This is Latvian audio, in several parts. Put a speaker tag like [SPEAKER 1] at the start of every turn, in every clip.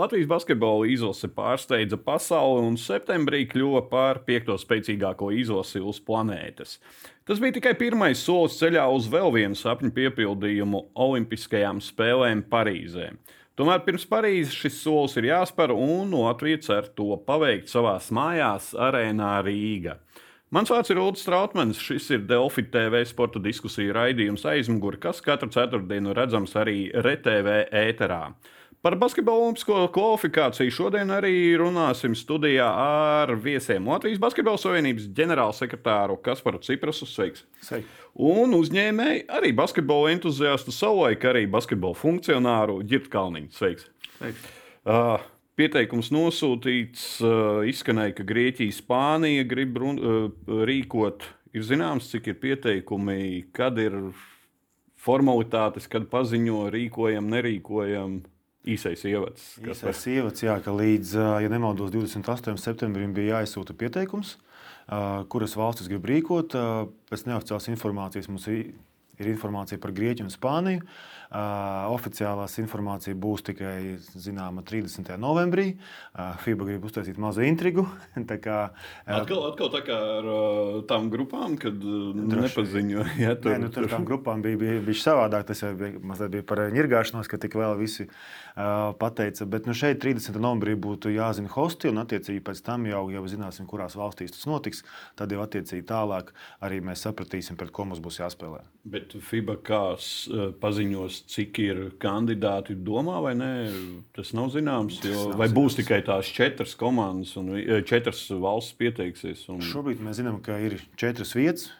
[SPEAKER 1] Latvijas basketbola izlase pārsteidza pasauli un septembrī kļuva par piekto spēcīgāko izlasi uz planētas. Tas bija tikai pirmais solis ceļā uz vēl vienu sapņu piepildījumu Olimpiskajām spēlēm Parīzē. Tomēr pirms Parīzes šis solis ir jāspēr, un Latvija cer to paveikt savā mājās, arēnā Rīgā. Mans vārds ir Ulrichs Strautmans. Šis ir Delfi TV sporta diskusiju raidījums aizmugurē, kas katru ceturtdienu redzams arī RTV ēterā. Par basketbolu olimpisko kvalifikāciju šodien arī runāsim studijā ar viesiem Latvijas Basketbola Savienības ģenerālsekretāru Kasparu Ciprasu. Sveiks!
[SPEAKER 2] Sveiki.
[SPEAKER 1] Un uzņēmēji arī basketbola entuziastu savulaik arī basketbola funkcionāru Girtu Kalniņu. Sveiks!
[SPEAKER 2] Sveiks.
[SPEAKER 1] Uh, Pieteikums nosūtīts, uh, izskanēja, ka Grieķija, Spānija grib run, uh, rīkot. Ir zināms, cik ir pieteikumi, kad ir formalitātes, kad paziņo, rīkojam, nerīkojam. Īsais ievads.
[SPEAKER 2] Īsais ievads, jā, ka līdz, ja nemaldos, 28. septembrim bija jāizsūta pieteikums, kuras valstis grib rīkot. Pēc neoficiālas informācijas mums ir ir informācija par Grieķiju un Spāniju. Uh, oficiālās informācija būs tikai zināma 30. novembrī. Uh, FIBA grib uztaisīt mazu intrigu. tā kā,
[SPEAKER 1] uh, atkal, atkal tā kā ar uh, tām grupām, kad uh, nepaziņo. Ja,
[SPEAKER 2] tur, Nē, nu, tur tām grupām bija, bija, bija savādāk. Tas jau bija, mazliet bija par ņirgāšanos, ka tik vēl visi uh, pateica. Bet nu, šeit 30. novembrī būtu jāzina hosti, un attiecīgi pēc tam jau, jau zināsim, kurās valstīs tas notiks. Tad jau attiecīgi tālāk arī mēs sapratīsim, pret ko mums būs jāspēlē.
[SPEAKER 1] Bet FIBA kā paziņos, cik ir kandidāti domā, vai nē, tas nav zināms. Jo, vai būs tikai tās četras komandas un četras valsts pieteiksies? Un...
[SPEAKER 2] Šobrīd mēs zinām, ka ir četras vietas.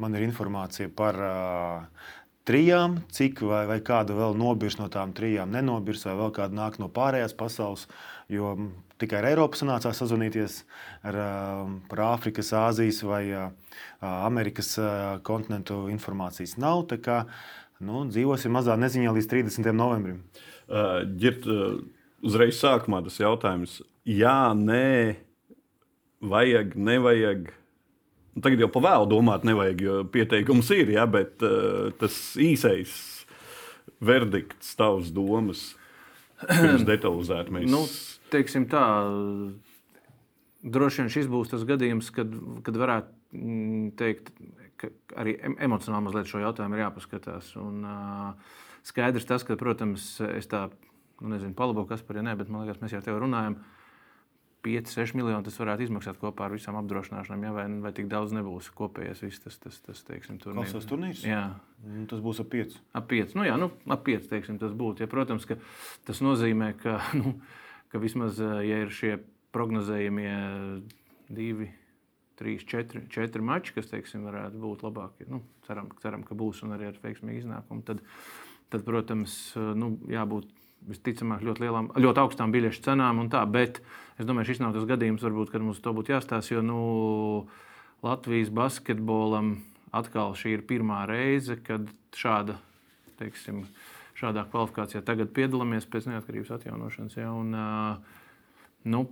[SPEAKER 2] Man ir informācija par uh, trijām, cik vai, vai kāda vēl nobirs no tām trijām, nenobirs, vai vēl kāda nāk no pārējās pasaules. Jo tikai ar Eiropu sanācās sazvanīties ar, par Āfrikas, Āzijas vai Amerikas kontinentu informācijas nav. Kā nu, dzīvosim mazā neziņā līdz 30. novembrim.
[SPEAKER 1] Uh, ģirt, uh, uzreiz sākumā tas jautājums. Jā, nē, vajag, nevajag. Nu, tagad jau pavēlu domāt, nevajag, jo pieteikums ir, ja, bet uh, tas īsais verdikts, tavs domas, pirms detalizēti mēs.
[SPEAKER 3] Nu, teiksim tā, droši vien šis būs tas gadījums, kad, kad varētu mm, teikt, ka arī emocionāli mazliet šo jautājumu ir jāpaskatās. Un, uh, skaidrs tas, ka, protams, es tā, nu, nezinu, palaboju, kas par ja nē, bet man liekas, mēs jau te runājam. 5, 6 miljoni tas varētu izmaksāt kopā ar visām apdrošināšanām, ja vai, vai tik daudz nebūs kopējais viss tas, tas, tas teiksim,
[SPEAKER 2] turnīrs. Tas turnīrs?
[SPEAKER 3] Jā.
[SPEAKER 2] Nu, tas būs ap 5.
[SPEAKER 3] Ap 5, nu jā, nu, ap 5, teiksim, tas būtu. Ja, protams, ka tas nozīmē, ka, nu, ka vismaz, ja ir šie prognozējumie divi, trīs, četri, četri mači, kas teiksim, varētu būt labākie, nu, ceram, ceram, ka būs un arī ar veiksmīgu iznākumu, tad, tad protams, nu, jābūt visticamāk ļoti, lielām, ļoti augstām biļešu cenām. Tā, bet es domāju, šis nav tas gadījums, varbūt, kad mums to būtu jāstāsta. Jo nu, Latvijas basketbolam atkal šī ir pirmā reize, kad šāda teiksim, šādā kvalifikācijā tagad piedalāmies pēc neatkarības atjaunošanas. Ja, un, nu,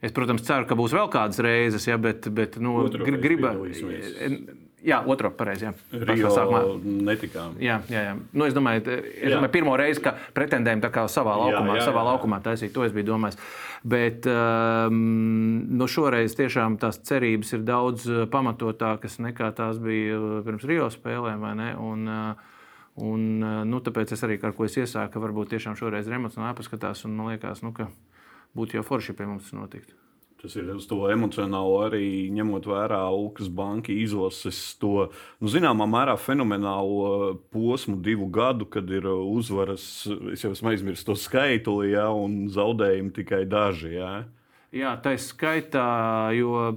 [SPEAKER 3] es, protams, ceru, ka būs vēl kādas reizes, ja, bet, bet nu, gribētu. Jā, otru pareizi. Jā,
[SPEAKER 1] Rio netikām.
[SPEAKER 3] Jā, jā, jā. Nu, es domāju, es jā. domāju, pirmo reizi, ka pretendējam savā laukumā, jā, jā, jā. savā laukumā taisīt, to es biju domājis. Bet um, nu, šoreiz tiešām tās cerības ir daudz pamatotākas nekā tās bija pirms Rio spēlēm. Un, uh, Un, eh, nu, tāpēc es arī ar ko es iesāku, ka varbūt tiešām šoreiz ir emocionāli jāpaskatās. Man liekas, nu, ka būtu jau forši pie mums notikt.
[SPEAKER 1] Tas ir uz to emocionāli arī ņemot vērā Ukas banka izlases to nu, zināmā mērā fenomenālo posmu, divu gadu, kad ir uzvaras, es jau esmu aizmirsis to skaitu, ja, un zaudējumi tikai daži. Ja.
[SPEAKER 3] Jā, tā ir skaitā, jo,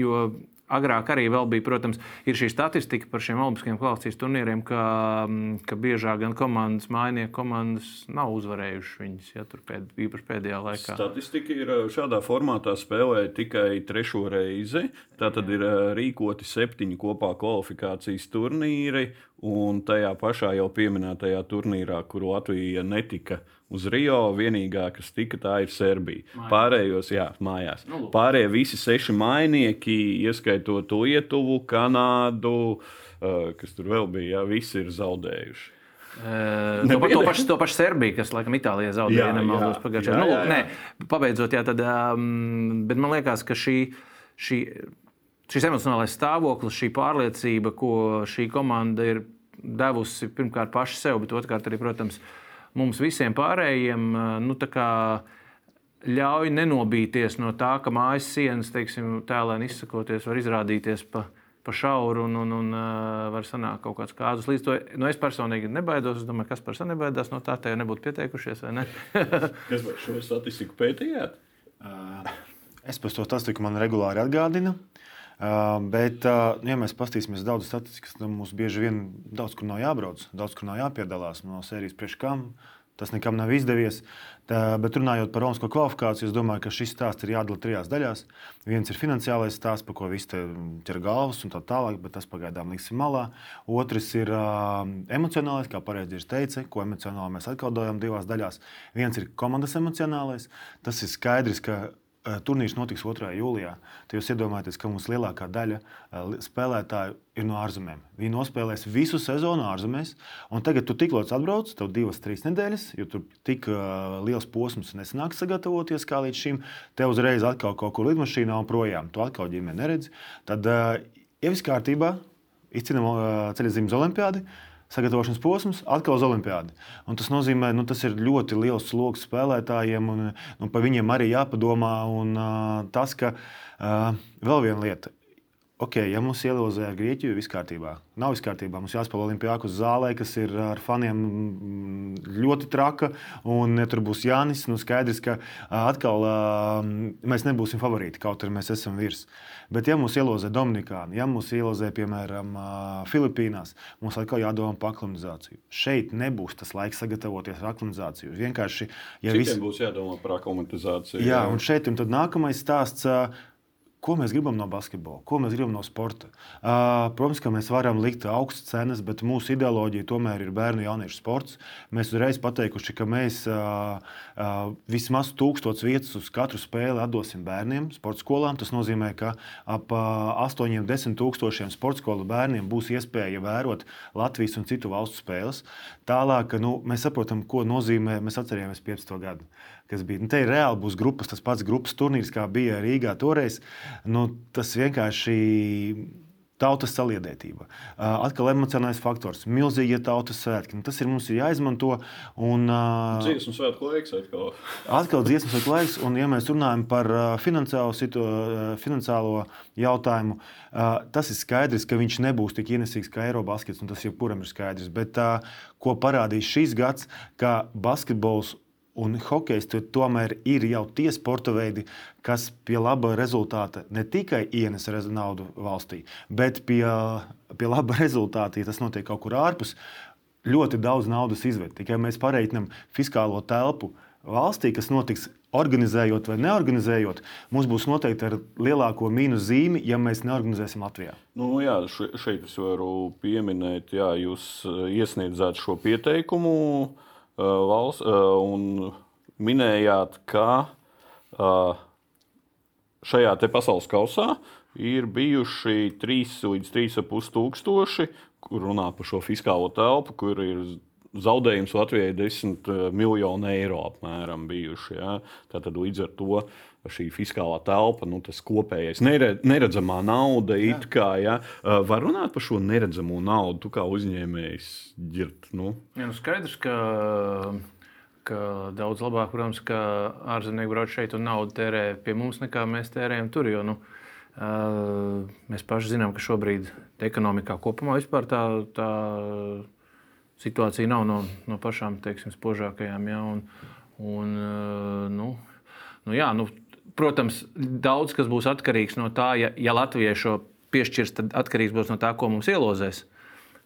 [SPEAKER 3] jo Agrāk arī bija, protams, šī statistika par šiem Olimpiskajiem kvalifikācijas turnīriem, ka, mm, ka biežāk gan komandas, mājinieku komandas nav uzvarējušas viņas, ja tur pēd, īpaši pēdējā laikā.
[SPEAKER 1] Statistika ir šādā formātā spēlē tikai trešo reizi. Tā tad ir rīkoti septiņi kopā kvalifikācijas turnīri, un tajā pašā jau pieminētajā turnīrā, kur Latvija netika uz Rio. Vienīgā, kas tika, tā ir Serbija. Mājās. Pārējos, jā, mājās. Nu, Pārējie visi seši mainieki, ieskaitot Lietuvu, Kanādu, uh, kas tur vēl bija, jā, visi ir zaudējuši.
[SPEAKER 3] Uh, to, to, pašu, to pašu Serbiju, kas laikam Itālijā zaudēja, ja nemaldos pagājušajā gadā. Nu, lūk, nē, pabeidzot, jā, tad, um, bet man liekas, ka šī, šī, šis emocionālais stāvoklis, šī pārliecība, ko šī komanda ir devusi pirmkārt paši sev, bet otrkārt arī, protams, mums visiem pārējiem, nu, ļauj nenobīties no tā, ka mājas sienas, teiksim, tēlēni izsakoties, var izrādīties pa pa šauru un, un, un var sanākt kaut kāds kāzus. Līdz to nu, es personīgi nebaidos. Es domāju, kas par sevi nebaidās no tā, tā jau nebūtu pieteikušies. Ne?
[SPEAKER 1] Kas vai šo statistiku pētījāt?
[SPEAKER 2] Uh, es par to statistiku man regulāri atgādinu. Bet, ja mēs paskatīsimies daudz statistikas, tad mums bieži vien daudz kur nav jābrauc, daudz kur nav jāpiedalās no sērijas priekš kam. Tas nekam nav izdevies. Tā, bet runājot par Romasko kvalifikāciju, es domāju, ka šis stāsts ir jādala trijās daļās. Viens ir finansiālais stāsts, par ko visi ķer galvas un tā tālāk, bet tas pagaidām liksim malā. Otrs ir uh, emocionālais, kā pareizi ir teicis, ko emocionāli mēs atkārtojam divās daļās. Viens ir komandas emocionālais. Tas ir skaidrs, ka turnīrs notiks 2. jūlijā. Tad jūs iedomājaties, ka mums lielākā daļa spēlētāju ir no ārzemēm. Viņi nospēlēs visu sezonu ārzemēs, un tagad tu tik ļoti atbrauc, tev divas, trīs nedēļas, jo tur tik liels posms nesanāks sagatavoties kā līdz šim. Te uzreiz atkal kaut kur lidmašīnā un projām. Tu atkal ģimeni neredzi. Tad, ja viss kārtībā, izcinām uh, ceļojuma olimpiādu sagatavošanas posms, atkal uz olimpiādu. Un tas nozīmē, ka nu, tas ir ļoti liels sloks spēlētājiem, un nu, par viņiem arī jāpadomā. Un, uh, tas, ka uh, vēl viena lieta. Ok, ja mums ielūzē ar Grieķiju, viss kārtībā. Nav viss kārtībā. Mums jāspēlē Olimpijākus zālē, kas ir ar faniem ļoti traka. Un, ja tur būs Jānis, nu skaidrs, ka atkal mēs nebūsim favorīti, kaut arī mēs esam virs. Bet, ja mums ielūzē Dominikāna, ja mums ielūzē, piemēram, Filipīnās, mums atkal jādomā par aklimatizāciju. Šeit nebūs tas laiks sagatavoties ar aklimatizāciju. Vienkārši,
[SPEAKER 1] ja viss būs jādomā par aklimatizāciju.
[SPEAKER 2] Jā, un šeit un nākamais stāsts Ko mēs gribam no basketbola, ko mēs gribam no sporta? Uh, protams, ka mēs varam likt augstas cenas, bet mūsu ideoloģija tomēr ir bērnu un jauniešu sports. Mēs uzreiz pateikuši, ka mēs uh, uh, vismaz tūkstotis vietas uz katru spēli atdosim bērniem, sporta skolām. Tas nozīmē, ka ap uh, 8-10 tūkstošiem sporta skolu bērniem būs iespēja vērot Latvijas un citu valstu spēles. Tālāk, nu, mēs saprotam, ko nozīmē, mēs atcerējāmies 15. gadu kas bija. Nu, te ir reāli būs grupas, tas pats grupas turnīrs, kā bija Rīgā toreiz. Nu, tas vienkārši tautas saliedētība. Atkal emocionālais faktors, milzīgie tautas svētki. Nu, tas ir mums ir jāizmanto. Un,
[SPEAKER 1] uh, dziesmu svētku laiks atkal.
[SPEAKER 2] atkal dziesmu svētku laiks, un ja mēs runājam par uh, finansiālo, situ, uh, finansiālo jautājumu, uh, tas ir skaidrs, ka viņš nebūs tik ienesīgs kā Eirobaskets, un tas jebkuram ir skaidrs. Bet uh, ko parādīs šis gads, ka basketbols Un hokejs tomēr ir jau tie sporta veidi, kas pie laba rezultāta ne tikai ienes naudu valstī, bet pie, pie laba rezultāta, ja tas notiek kaut kur ārpus, ļoti daudz naudas izved. Tikai mēs pareiķinām fiskālo telpu valstī, kas notiks organizējot vai neorganizējot, mums būs noteikti ar lielāko mīnus zīmi, ja mēs neorganizēsim Latvijā.
[SPEAKER 1] Nu, jā, šeit es varu pieminēt, ja jūs iesniedzāt šo pieteikumu valsts, un minējāt, ka šajā pasaules kausā ir bijuši 3 līdz 3,5 tūkstoši, kur runā par šo fiskālo telpu, kur ir zaudējums Latvijai 10 miljonu eiro apmēram bijuši. Ja? Tātad līdz ar to šī fiskālā telpa, nu, tas kopējais neredzamā nauda, kā, ja? var runāt par šo neredzamo naudu, tu kā uzņēmējs ģirt. Nu?
[SPEAKER 3] Ja, nu skaidrs, ka, ka daudz labāk, protams, ka ārzemnieki brauc šeit un naudu tērē pie mums, nekā mēs tērējam tur. Jo, nu, mēs paši zinām, ka šobrīd ekonomikā kopumā tā, tā situācija nav no, no pašām teiksim, spožākajām. Ja? Un, un, nu, nu, jā, nu, Protams, daudz kas būs atkarīgs no tā, ja, ja Latvijai šo piešķirs, tad atkarīgs būs no tā, ko mums ielozēs.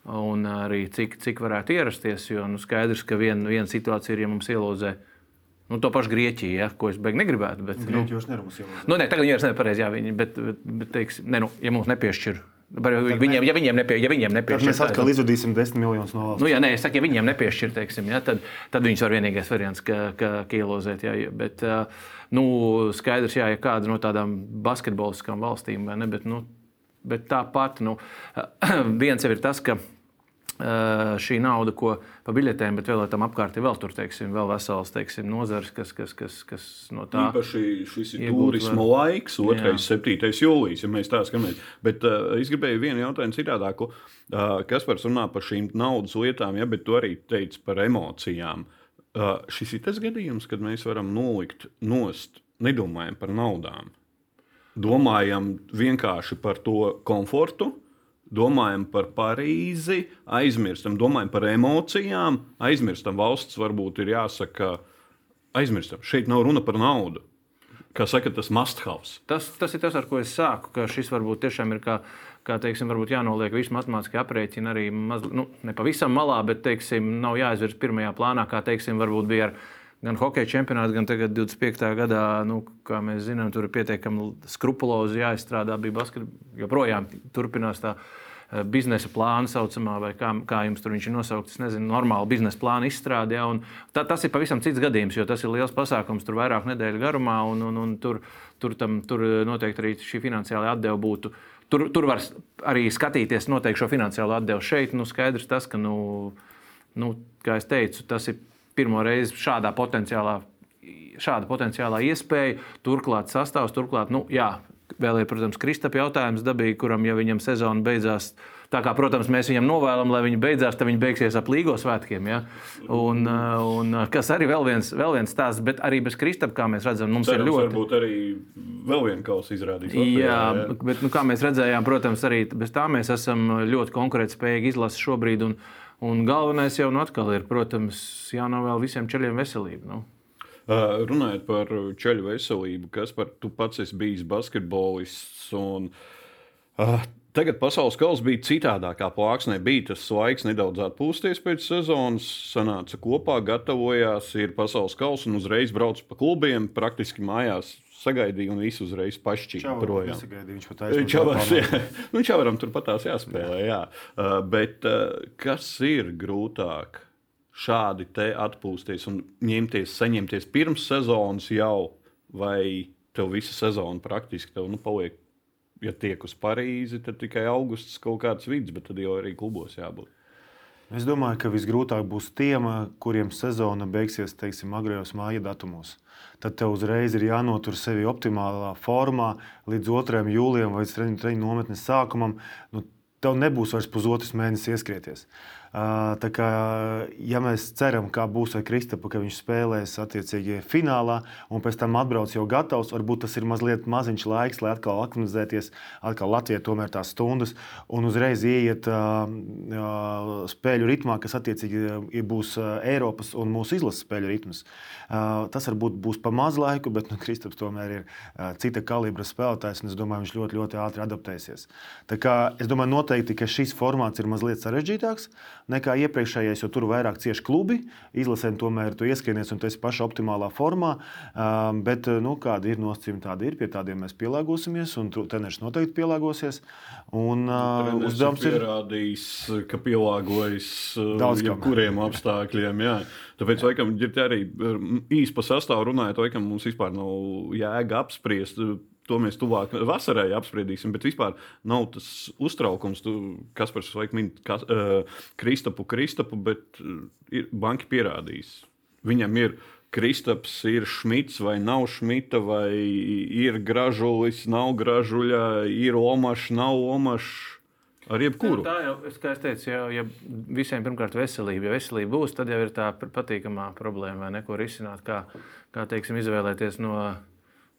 [SPEAKER 3] Un arī cik, cik varētu ierasties. Jo nu, skaidrs, ka viena vien situācija ir, ja mums ielozē nu, to pašu Grieķiju, ja, ko es beigās negribētu. Bet,
[SPEAKER 2] nu, Grieķijos nevaram ielozēt.
[SPEAKER 3] Nu, ne, tagad viņi vairs nepareizi, jā, viņi, bet, bet, bet teiks, ne, nu, ja mums nepiešķir Viņiem, ja viņiem, nepie, ja viņiem nepiešķir,
[SPEAKER 2] tad mēs atkal izvadīsim 10 miljonus no valsts.
[SPEAKER 3] Nu, ja, nē, es saku, ja viņiem nepiešķir, teiksim, ja, tad, tad viņš var vienīgais variants, ka, ka, ka ielozēt. Ja, bet, nu, skaidrs, jā, ja kāda no tādām basketboliskām valstīm, ne, bet, nu, bet tāpat nu, viens jau ir tas, ka šī nauda, ko pa biļetēm, bet vēl tam apkārt ir vēl, tur, teiksim, vēl vesels teiksim, nozars, kas, kas, kas, kas no tā
[SPEAKER 1] īpaši šis ir turisma var... laiks, 2. 7. jūlijas, ja mēs tā skatāmies. Bet uh, es gribēju vienu jautājumu citādāku. Uh, kas var runāt par šīm naudas lietām, ja, bet tu arī teici par emocijām. Uh, šis ir tas gadījums, kad mēs varam nolikt nost, nedomājam par naudām. Domājam vienkārši par to komfortu, domājam par Parīzi, aizmirstam, domājam par emocijām, aizmirstam valsts, varbūt ir jāsaka, aizmirstam. Šeit nav runa par naudu. Kā saka, tas must-have.
[SPEAKER 3] Tas, tas ir tas, ar ko es sāku. Ka šis varbūt tiešām ir kā, kā teiksim, jānoliek visu matemātiskā aprēķina arī maz, nu, ne pavisam malā, bet teiksim, nav jāizvirz pirmajā plānā, kā teiksim, varbūt bija ar gan hokeja čempionāts, gan 25. gadā, nu, kā mēs zinām, tur ir pietiekami skrupulozi jāizstrādā. Bija basketbols, joprojām turpinās tā Eh, biznesa plāna saucamā, vai kā, kā jums tur ir nosaukts, nezinu, normāla biznesa plāna izstrādē. Tā, tas ir pavisam cits gadījums, jo tas ir liels pasākums, tur vairāk nedēļu garumā, un, un, un tur, tur, tam, tur noteikti arī šī finansiāla atdeva būtu. Tur, tur var arī skatīties noteikti šo finansiālo atdevu. Šeit nu, skaidrs tas, ka, nu, nu, kā jau teicu, tas ir pirmo reizi šādā potenciālā šāda potenciālā iespēja, turklāt sastāvs, turklāt, nu, jā, Vēl ir, protams, Kristapa jautājums dabīgi, kuram, ja viņam sezona beidzās, tā kā, protams, mēs viņam novēlam, lai viņa beidzās, tad viņa beigsies ap līgo svētkiem. Ja? Un, un, kas arī vēl viens, vēl viens stāsts, bet arī bez Kristapa, kā mēs redzam, mums
[SPEAKER 1] Cerams,
[SPEAKER 3] ir ļoti.
[SPEAKER 1] Varbūt arī vēl viena kausa izrādīs.
[SPEAKER 3] Latvijā, jā, jā, bet, nu, kā mēs redzējām, protams, arī bez tā mēs esam ļoti konkurētspējīgi izlasi šobrīd. Un, un galvenais jau nu atkal ir, protams, jānovēl visiem ceļiem veselību. Nu.
[SPEAKER 1] Runājot par ceļu veselību, kas par tu pats esi bijis basketbolists. Un, uh, Tagad pasaules kausa bija citādākā plāksnē. Bija tas laiks nedaudz atpūsties pēc sezonas, sanāca kopā, gatavojās, ir pasaules kausa un uzreiz brauc pa klubiem, praktiski mājās sagaidīja un visu uzreiz pašķīra projām.
[SPEAKER 2] Viņš pat aizsāca.
[SPEAKER 1] Nu, Čavaram turpat tās jāspēlē, jā. Uh, bet uh, kas ir grūtāk? šādi atpūsties un ņemties, saņemties pirms sezonas jau, vai tev visa sezona praktiski tev, nu, paliek, ja tiek uz Parīzi, tad tikai augusts kaut kāds vidus, bet tad jau arī klubos jābūt.
[SPEAKER 2] Es domāju, ka visgrūtāk būs tiem, kuriem sezona beigsies teiksim, agrējos māja datumos. Tad tev uzreiz ir jānotur sevi optimālā formā līdz 2. jūlijam vai treniņu nometnes sākumam. Nu, tev nebūs vairs pusotrs mēnesis ieskrieties. Tā kā, ja mēs ceram, kā būs ar Kristapu, ka viņš spēlēs attiecīgi finālā un pēc tam atbrauc jau gatavs, varbūt tas ir mazliet maziņš laiks, lai atkal aklimatizēties, atkal Latvijai tomēr tās stundas un uzreiz ieiet spēļu ritmā, kas attiecīgi būs Eiropas un mūsu izlases spēļu ritms. Tas varbūt būs pa maz laiku, bet nu, Kristaps tomēr ir cita kalibra spēlētājs un es domāju, viņš ļoti, ļoti ātri adaptēsies. Tā kā es domāju noteikti, ka šis formāts ir mazliet sarežģītāks nekā iepriekšējais, jo tur vairāk cieši klubi. Izlasēm tomēr tu ieskrienies un tu esi pašā optimālā formā. Um, bet nu, kāda ir nosacījuma, tāda ir. Pie tādiem mēs pielāgosimies, un treneris noteikti pielāgosies. Un, uh,
[SPEAKER 1] uzdevums ir pierādījis, ka pielāgojas daudz kuriem apstākļiem. Jā. Tāpēc, laikam, ir arī īsi par sastāvu runājot, laikam, mums vispār nav jēga apspriest to mēs tuvāk vasarai apspriedīsim, bet vispār nav tas uztraukums, tu, kas par šo laiku min uh, Kristapu, Kristapu, bet uh, ir banki pierādījis. Viņam ir Kristaps, ir Šmits vai nav Šmita, vai ir gražulis, nav gražuļa, ir omašs, nav omašs. Ar jebkuru.
[SPEAKER 3] Tā jau, kā es teicu, jau, ja visiem pirmkārt veselība. Ja veselība būs, tad jau ir tā patīkamā problēma, vai neko risināt, kā, kā teiksim, izvēlēties no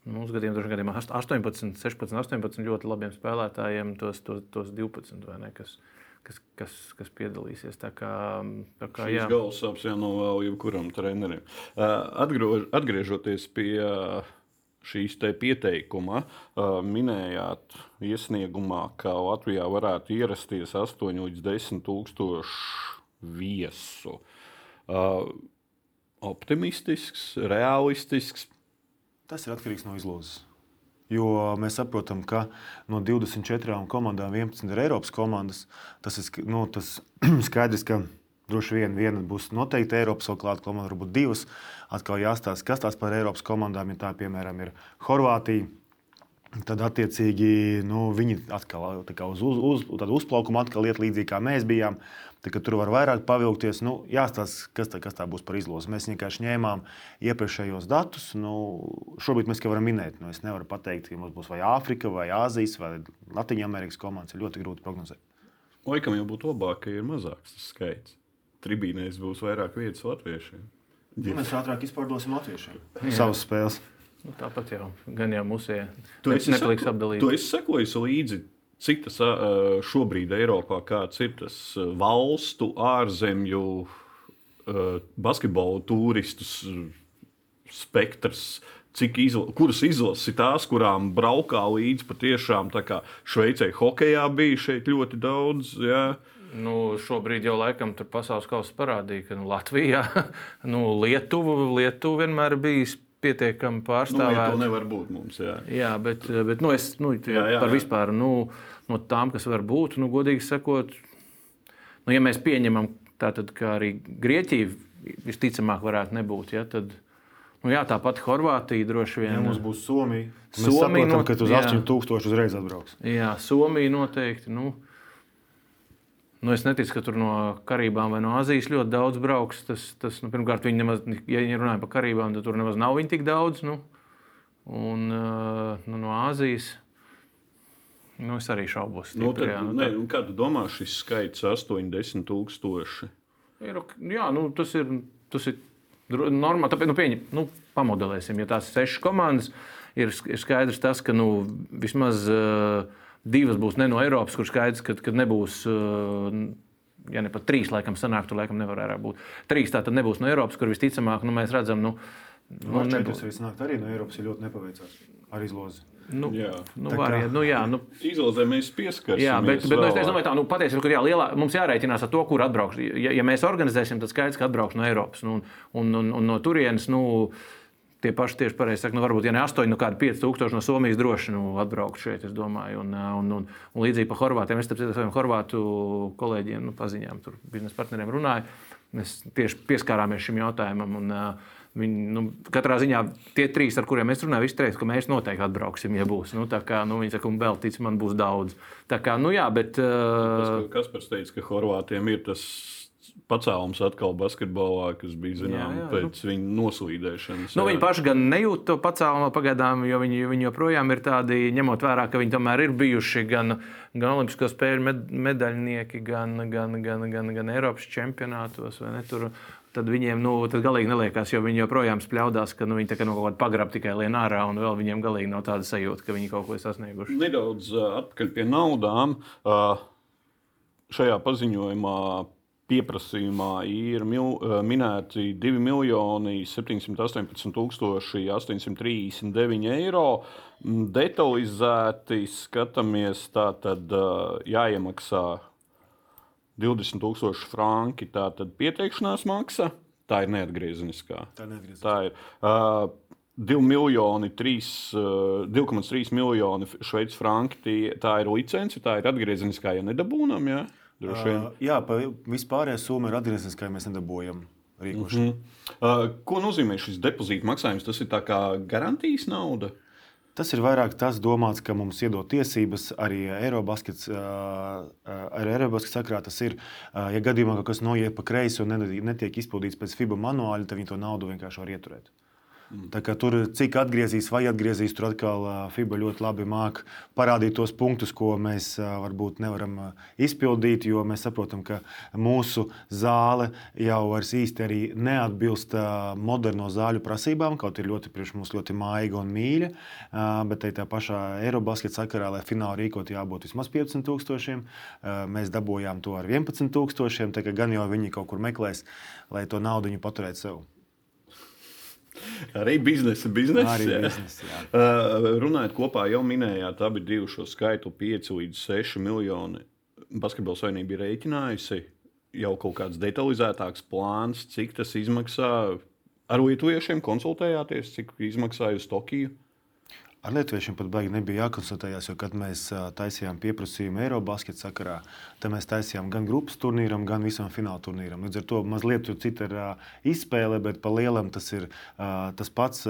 [SPEAKER 3] Mūsu gadījumā, dažiem gadījumiem 18, 16, 18 ļoti labiem spēlētājiem, tos, tos, tos 12, ne, kas, kas, kas, kas piedalīsies. Tā kā,
[SPEAKER 1] tā kā Šīs galvas sāpes jānovēl jebkuram trenerim. Atgrož, atgriežoties pie šīs pieteikuma, minējāt iesniegumā, ka Latvijā varētu ierasties 8 līdz 10 tūkstoši viesu. Optimistisks, realistisks,
[SPEAKER 2] Tas ir atkarīgs no izlozes. Jo mēs saprotam, ka no 24 komandām 11 ir Eiropas komandas. Tas ir nu, tas skaidrs, ka droši vien viena būs noteikti Eiropas, vēl klāta komanda, varbūt divas. Atkal jāstāsta, kas tās par Eiropas komandām, ja tā piemēram ir Horvātija. Tad, attiecīgi, nu, viņi atkal uz, uz, uz, uzplaukumu atkal iet līdzīgi kā mēs bijām. Tā, tur var vairāk pavilkties. Nu, jāstāsta, kas, tā, kas tā būs par izlozi. Mēs vienkārši ņēmām iepriekšējos datus. Nu, šobrīd mēs varam minēt. Nu, es nevaru pateikt, ka mums būs vai Āfrika, vai Āzijas, vai Latvijas Amerikas komandas. Ir ļoti grūti prognozēt.
[SPEAKER 1] Laikam jau būtu labāk, ka ir mazāks tas skaits. Tribīnēs būs vairāk vietas latviešiem.
[SPEAKER 2] Ja. Mēs ātrāk izpārdosim latviešiem savas spēles.
[SPEAKER 3] Nu, tāpat jau gan jau mūsu apdalīts.
[SPEAKER 1] Tu esi sekojis līdzi, cik tas šobrīd Eiropā, kāds ir tas valstu, ārzemju turistus ā, spektrs. Izla, kuras izlases ir tās, kurām braukā līdzi patiešām Šveicē hokeja bija šeit ļoti daudz. Jā.
[SPEAKER 3] Nu, šobrīd jau laikam tur pasaules kausa parādīja, ka nu, Latvijā, nu, Lietuva, Lietuva vienmēr bijis pietiekami
[SPEAKER 1] Nu, ja to nevar būt mums. Jā.
[SPEAKER 3] Jā, bet, bet nu, es nu, jā,
[SPEAKER 1] Jā,
[SPEAKER 3] par
[SPEAKER 1] jā.
[SPEAKER 3] vispār nu, no tām, kas var būt, nu, godīgi sakot, nu, ja mēs pieņemam, tātad, ka arī Grieķija visticamāk varētu nebūt, ja, tad nu, jā, tāpat Horvātija droši vien.
[SPEAKER 2] Ja mums būs Somija, mēs
[SPEAKER 3] Somija
[SPEAKER 2] saprotam,
[SPEAKER 3] no-
[SPEAKER 2] ka uz
[SPEAKER 3] jā.
[SPEAKER 2] 8000 uzreiz atbrauks.
[SPEAKER 3] Jā, Somija noteikti. Nu, nu es neticu, ka tur no Karībām vai no Azijas ļoti daudz brauks. Tas, tas, nu, pirmkārt, viņi nemaz, ja viņi runāja par Karībām, tad tur nemaz nav viņi tik daudz. Nu, un uh, nu, no Āzijas. Nu, es arī šaubos.
[SPEAKER 1] Nu,
[SPEAKER 3] stipri,
[SPEAKER 1] tad,
[SPEAKER 3] jā, nu,
[SPEAKER 1] ne,
[SPEAKER 3] tā-
[SPEAKER 1] nu, kā tu domā, šis skaits - 80 tūkstoši?
[SPEAKER 3] Ir, ok- jā, nu, tas ir, tas ir normāli. Tāpēc, nu, pieņem, nu, pamodelēsim, ja tās sešas komandas, ir, ir skaidrs tas, ka nu, vismaz uh, divas būs ne no Eiropas, kur skaidrs, ka, ka nebūs. Uh, Ja ne pat trīs, laikam, sanāk, tur laikam nevar vairāk būt. Trīs tā tad nebūs no Eiropas, kur visticamāk, nu, mēs redzam, nu, nu,
[SPEAKER 2] Man
[SPEAKER 3] nebūs.
[SPEAKER 2] ka arī no Eiropas ir ļoti nepaveicās ar izlozi.
[SPEAKER 3] Nu,
[SPEAKER 1] Jā.
[SPEAKER 3] nu, var,
[SPEAKER 2] kā-
[SPEAKER 3] nu, jā, nu,
[SPEAKER 1] Izlozē mēs pieskarsimies.
[SPEAKER 3] Jā, bet, bet nu, es domāju, tā nu, patiesībā, ka jā, lielā, mums jārēķinās ar to, kur atbrauks. Ja, ja mēs organizēsim, tad skaidrs, ka atbrauks no Eiropas. Nu, un, un, un no turienes nu, tie paši tieši pareizi saka, nu, varbūt, ja ne 8, nu kādi 5000 no Somijas droši nu, atbraukt šeit, es domāju. Un, un, un, un līdzīgi par Horvātiem. Es ar saviem horvātu kolēģiem, nu, paziņām, tur biznesa partneriem runāju. Mēs tieši pieskārāmies šim jautājumam. Un, uh, Viņi, nu, katrā ziņā tie trīs, ar kuriem mēs runājam, visi teica, ka mēs noteikti atbrauksim, ja būs. Nu, kā nu, viņi saka, un vēl tic, man būs daudz. Tā kā, nu jā, bet. Uh,
[SPEAKER 1] Kas pēc teica, ka Horvātiem ir tas pacēlums atkal basketbolā, kas bija zināms pēc nu. viņa noslīdēšanas.
[SPEAKER 3] Nu, viņi paši gan nejūt to pacēlumu pagaidām, jo viņi, viņi joprojām ir tādi, ņemot vērā, ka viņi tomēr ir bijuši gan, gan Olimpisko spēļu med, medaļnieki, gan, gan, gan, gan, gan Eiropas čempionātos. Tur, tad viņiem nu, tad galīgi neliekās, jo viņi joprojām spļaudās, ka nu, viņi tā kā no kaut kāda pagraba tikai lien ārā, un vēl viņiem galīgi nav tāda sajūta, ka viņi kaut ko ir sasnieguši.
[SPEAKER 1] Nedaudz atpakaļ pie naudām. Šajā paziņojumā pieprasījumā ir mil, uh, minēti 2 miljoni 718 tūkstoši 839 eiro. Mm, Detalizēti skatāmies, tā tad uh, jāiemaksā 20 tūkstoši franki. Tā tad pieteikšanās maksa, tā ir neatgriezeniskā.
[SPEAKER 2] Tā neatgriezīsies.
[SPEAKER 1] Tā ir uh, 2 miljoni, 3, uh, 2,3 miljoni šveicis franki. Tie, tā ir licence, tā ir atgriezeniskā, ja nedabūnam. Ja?
[SPEAKER 2] Uh, jā, pa vispārējā summa ir atgriezeniskā, ja mēs nedabūjam rīkošanu.
[SPEAKER 1] Mm. Uh, ko nozīmē šis depozīta maksājums? Tas ir tā kā garantijas nauda.
[SPEAKER 2] Tas ir vairāk tas domāts, ka mums iedod tiesības arī Eirobaskets. Ar Eirobaskets sakrā tas ir, ja gadījumā kaut kas noiet pa kreisi un ne- netiek izpildīts pēc FIBA manuāla, tad viņi to naudu vienkārši var ieturēt. Tā kā tur cik atgriezīs vai atgriezīs, tur atkal FIBA ļoti labi māca parādīt tos punktus, ko mēs varbūt nevaram izpildīt, jo mēs saprotam, ka mūsu zāle jau vairs īsti arī neatbilst moderno zāļu prasībām, kaut ir ļoti priekš mums ļoti maiga un mīļa, bet tai tā pašā Eirobasketa sakarā, lai finālu rīkot jābūt vismaz 15 tūkstošiem, mēs dabūjām to ar 11 tūkstošiem, tā kā gan jau viņi kaut kur meklēs, lai to naudu paturētu sev.
[SPEAKER 1] Arī biznesa, biznesa.
[SPEAKER 2] Arī biznesa, jā.
[SPEAKER 1] Uh, runājot kopā, jau minējāt, abi divi šo skaitu 5 līdz 6 miljoni. Basketbola savienība ir rēķinājusi jau kaut kāds detalizētāks plāns, cik tas izmaksā. Ar lietuviešiem konsultējāties, cik izmaksāja uz Tokiju.
[SPEAKER 2] Ar Lietuviešiem pat baigi nebija jākonsultējās, jo, kad mēs taisījām pieprasījumu Eirobasketa sakarā, tad mēs taisījām gan grupas turnīram, gan visam fināla turnīram. Līdz ar to mazliet cita ir izspēle, bet pa lielam tas ir tas pats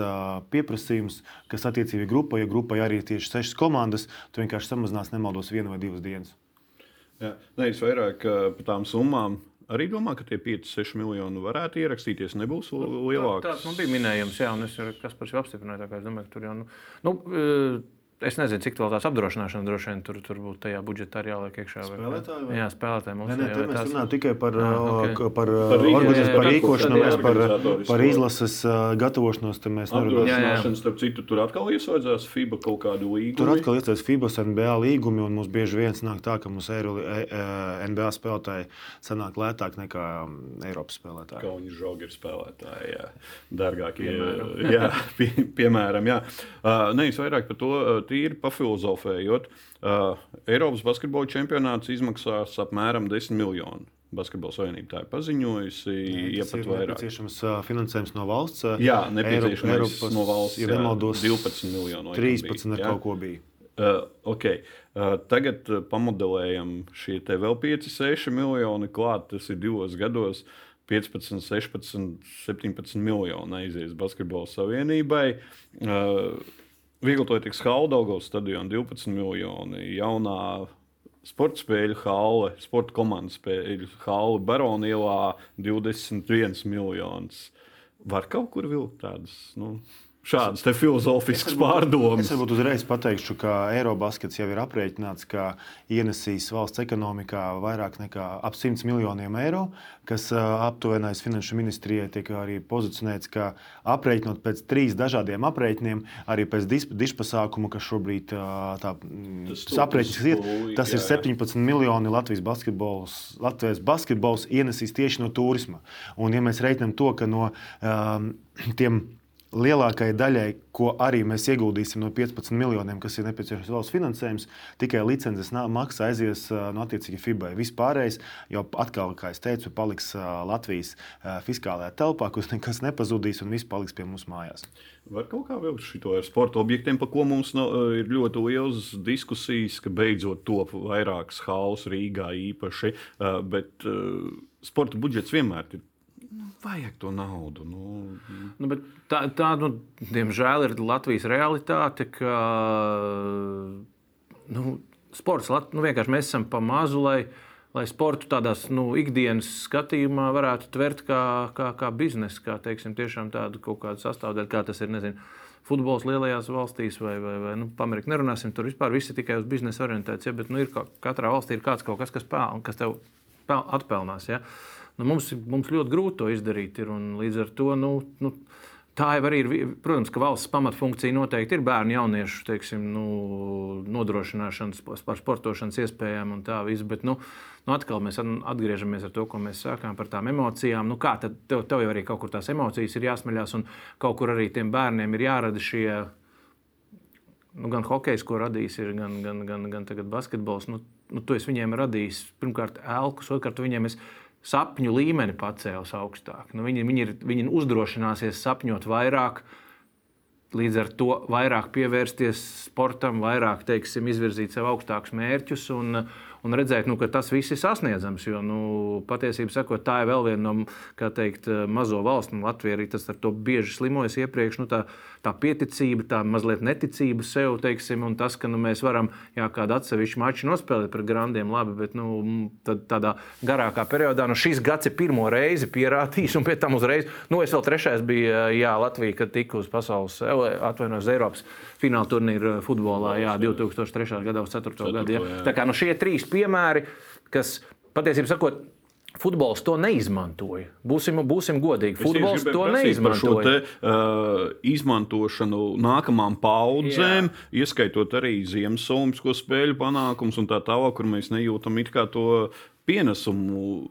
[SPEAKER 2] pieprasījums, kas attiecīgi grupai, ja grupai arī ir tieši sešas komandas, tu vienkārši samazinās nemaldos vienu vai divas dienas.
[SPEAKER 1] Jā, Nē, es vairāk par tām summām arī domā, ka tie 5-6 miljoni varētu ierakstīties, nebūs lielāks.
[SPEAKER 3] Tā, tāds nu, bija minējums, jā, un es kas par šo apstiprināju. Es domāju, ka tur jau. Nu, nu, e, Es nezinu, cik tālu tās apdrošināšanas droši vien tur, tur būtu tajā budžetā arī jāliek iekšā.
[SPEAKER 2] Spēlētāji?
[SPEAKER 3] Vai? Jā, spēlētāji mums jā,
[SPEAKER 2] mēs
[SPEAKER 3] tās...
[SPEAKER 2] runājam tikai par,
[SPEAKER 3] Ah,
[SPEAKER 2] ah,
[SPEAKER 3] ok.
[SPEAKER 2] okay. par,
[SPEAKER 1] Par
[SPEAKER 2] organiz, par
[SPEAKER 3] jā, jā,
[SPEAKER 2] rīkošanu,
[SPEAKER 3] jā,
[SPEAKER 2] mēs par, par izlases gatavošanos. te Mēs nerunājam.
[SPEAKER 3] Jā, jā.
[SPEAKER 1] Apdrošināšana, starp citu, tur atkal ieslēdzās FIBA kaut kādu līgumu.
[SPEAKER 2] Tur atkal iesaistās FIBA NBA līgumi, un mums bieži vien sanāk tā, ka mums Eiro, e, e, NBA spēlētāji sanāk lētāk nekā mm, Eiropas spēlētāji.
[SPEAKER 1] Kaunis žogeri spēlētāji, jā, dārgākie. Piemēram, jā, pie, piemēram jā. Uh, Nē, es vairāk par to tīri pafilozofējot. Uh, Eiropas basketbola čempionāts izmaksās apmēram 10 miljonu. Basketbola savienība tā ir paziņojusi, pat
[SPEAKER 2] ir
[SPEAKER 1] vairāk.
[SPEAKER 2] nepieciešams ā, finansējums no valsts.
[SPEAKER 1] Jā, nepieciešams
[SPEAKER 2] Eiropas,
[SPEAKER 1] no valsts.
[SPEAKER 2] Ja
[SPEAKER 1] jā,
[SPEAKER 2] nemaldos,
[SPEAKER 1] 12 miljonu. laikam
[SPEAKER 2] 13
[SPEAKER 1] bija, jā.
[SPEAKER 2] kaut ko bija.
[SPEAKER 1] Uh, okay. uh, tagad uh, pamodelējam šie vēl 5, 6 miljoni klāt. Tas ir divos gados. 15, 16, 17 miljoni aizies basketbola savienībai. Uh, Vieglototies Haldaugovs stadionā 12 miljoni, jaunā sporta spēļu hale, sporta komandas spēļu hale Baronielā 21 miljonus. Var kaut kur vilkt tādas. Nu, Šādas filozofiskas pārdomas.
[SPEAKER 2] Es varbūt uzreiz pateikšu, ka Eirobaskets jau ir aprēķināts, ka ienesīs valsts ekonomikā vairāk nekā ap 100 miljoniem eiro, kas aptuvenais finanšu ministrijai tiek arī pozicionēts, ka aprēķinot pēc trīs dažādiem aprēķiniem, arī pēc dišpasākumu, kas šobrīd tā, mm,
[SPEAKER 1] Tas
[SPEAKER 2] tas aprēķins ir,
[SPEAKER 1] stulbs,
[SPEAKER 2] tas ir
[SPEAKER 1] jā, jā.
[SPEAKER 2] 17 miljoni Latvijas basketbols. Latvijas basketbols ienesīs tieši no turisma. Un, ja mēs reiķinām to, ka no um, tiem lielākajai daļai, ko arī mēs ieguldīsim no 15 miljoniem, kas ir nepieciešams valsts finansējums, tikai licences maksa aizies no attiecīgi FIBA. Vispārējais jau atkal, kā jau teicu, paliks Latvijas fiskālajā telpā, kur nekas nepazudīs un viss paliks pie mums mājās.
[SPEAKER 1] Var kaut kā vēl šo ar sporta objektiem, par ko mums no, ir ļoti liels diskusijas, ka beidzot top vairākas haus Rīgā īpaši, bet sporta budžets vienmēr ir. Nu, vajag to naudu. Nu,
[SPEAKER 3] Nu, tā, tā nu, diemžēl, ir Latvijas realitāte, ka nu, sports nu, vienkārši mēs esam pa mazu, lai, lai sportu tādās nu, ikdienas skatījumā varētu tvert kā, kā, kā biznesu, kā teiksim, tādu kaut kādu sastāvdaļu, kā tas ir. Nezinu, Futbols lielajās valstīs, vai, vai, vai nu, par Ameriku nerunāsim, tur vispār viss ir tikai uz biznesa orientēts. Ja, bet nu, ir, ka- katrā valstī ir kāds kaut kas, kas, peln, kas tev pel, atpelnās. Ja. Nu, mums, mums ļoti grūti to izdarīt. Ir, līdz ar to nu, nu, tā jau arī ir. Protams, ka valsts pamatfunkcija noteikti ir bērnu jauniešu teiksim, nu, nodrošināšana sp- par sportošanas iespējām un tā viss. Bet, nu, nu, atkal mēs at- atgriežamies ar to, ko mēs sākām par tām emocijām. Nu, kā tad tev, tev jau arī kaut kur tās emocijas ir jāsmeļās, un kaut kur arī tiem bērniem ir jārada šie nu, gan hokejs, ko radījis, ir, gan, gan, gan, gan basketbols. Nu, nu, tu esi viņiem radījis pirmkārt elkus, otrkārt viņiem esi sapņu līmeni pacēlis augstāk. Nu, viņi, viņi, ir, viņi uzdrošināsies sapņot vairāk. Līdz ar to vairāk pievērsties sportam, vairāk teiksim, izvirzīt sev augstākus mērķus un, un redzēt, nu, ka tas viss ir sasniedzams. Jo nu, patiesībā tā ir vēl viena no teikt, mazo valstu. Nu, Latvija arī tas ar to bieži slimojas iepriekš. Nu, tā, tā pieticība, tā mazliet neticība sev, teiksim, un tas, ka nu, mēs varam jā, kādu atsevišķu maču nospēlēt par grandiem, labi, bet nu, tad, tādā garākā periodā nu, šis gads ir pirmo reizi pierādījis, un pēc tam uzreiz, nu, es vēl trešais biju jā, Latvija, kad tika uz pasaules, atvainojos, Eiropas fināla turnīra futbolā, jā, 2003. gadā uz 4. gadu. Jā.
[SPEAKER 1] jā.
[SPEAKER 3] Tā kā nu, šie trīs piemēri, kas patiesībā sakot, Futbols to neizmantoja. Būsim, būsim godīgi. Futbols to neizmantoja.
[SPEAKER 1] te, uh, izmantošanu nākamām paudzēm, Jā. ieskaitot arī Ziemassvētku spēļu panākumus un tā tālāk, kur mēs nejūtam it kā to pienesumu.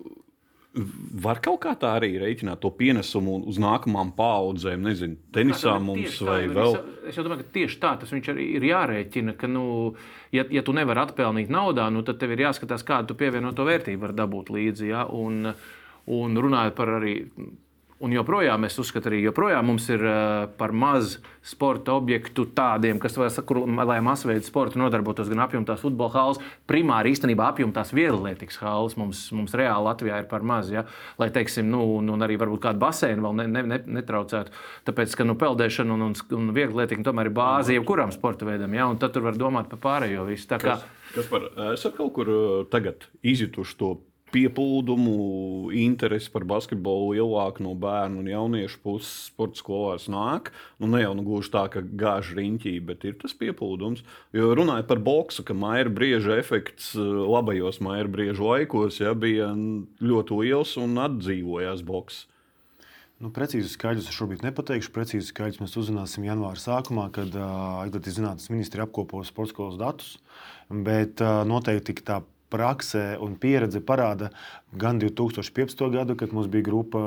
[SPEAKER 1] Var kaut kā tā arī reiķināt to pienesumu uz nākamām paudzēm, nezinu, tenisā mums
[SPEAKER 3] Tieši tā
[SPEAKER 1] vai
[SPEAKER 3] jau
[SPEAKER 1] vēl.
[SPEAKER 3] Es, domāju, ka tieši tā tas viņš arī ir jārēķina. Ka, nu, ja, ja tu nevari atpelnīt naudā, nu, tad tev ir jāskatās, kādu pievienoto vērtību var dabūt līdzi. Ja? Un, un runājot par arī. Un joprojām es uzskatu, arī joprojām mums ir uh, par maz sporta objektu tādiem, kas, kur, lai masveida sporta nodarbotos gan apjomtās futbola halas, primāri īstenībā apjomtās vieglatlētikas halas mums, mums reāli Latvijā ir par maz. Ja? Lai, teiksim, nu, un arī varbūt kādu baseinu vēl ne, ne, ne, netraucētu. Tāpēc, ka nu, peldēšana un, un, un vieglatlētika tomēr ir bāze jebkuram sporta veidam, ja? un tad tur var domāt par pārējo visu. Tā kā,
[SPEAKER 1] Kas par esat kaut kur uh, tagad izjutuši to pieplūdumu, interesi par basketbolu lielāku no bērnu un jauniešu puses sporta skolās nāk. Nu, ne jau nu, gluži tā, ka gāž riņķī, bet ir tas pieplūdums. Jo runājot par boksu, ka maija brieža efekts eh, labajos maija brieža laikos ja, bija ļoti liels un atdzīvojās boks.
[SPEAKER 2] Nu, precīzi skaidrs šobrīd nepateikšu. Precīzi skaidrs mēs uzzināsim janvāra sākumā, kad uh, Aizsardzības zinātnes ministri apkopos sporta skolas datus. Bet uh, noteikti tā praksē un pieredze parāda gan 2015. gadu, kad mums bija grupa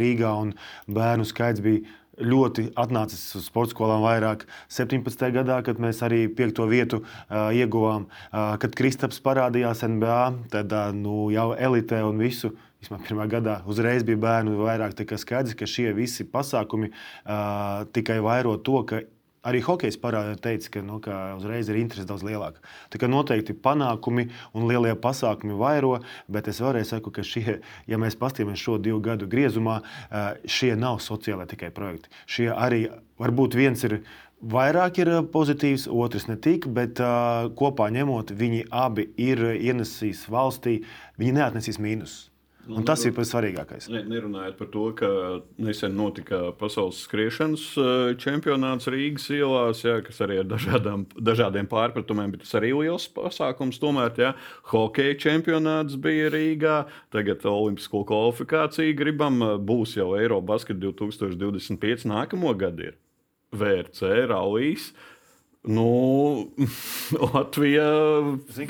[SPEAKER 2] Rīgā un bērnu skaits bija ļoti atnācis uz sporta skolām vairāk. 17. gadā, kad mēs arī piekto vietu uh, ieguvām, uh, kad Kristaps parādījās NBA, tad uh, nu, jau elitē un visu. Vismaz pirmā gadā uzreiz bija bērnu vairāk. Tā kā skaidrs, ka šie visi pasākumi uh, tikai vairo to, ka Arī hokejs parādīja, teica, ka, nu, ka uzreiz ir interese daudz lielāka. Tā kā noteikti panākumi un lielie pasākumi vairo, bet es vēlreiz saku, ka šie, ja mēs paskatāmies šo divu gadu griezumā, šie nav sociālai tikai projekti. Šie arī varbūt viens ir. Vairāk ir pozitīvs, otrs ne tik, bet uh, kopā ņemot, viņi abi ir ienesīs valstī, viņi neatnesīs mīnusus. Un tas ir pats svarīgākais.
[SPEAKER 1] Ne, nerunājot par to, ka nesen notika pasaules skriešanas eh, čempionāts Rīgas ielās, jā, kas arī ar dažādām, dažādiem pārpratumiem, bet tas arī liels pasākums. Tomēr jā, hokeja čempionāts bija Rīgā, tagad Olimpisko kvalifikāciju gribam, būs jau Eirobasket 2025 nākamo gadu ir VRC, Rallijas. Nu, Latvija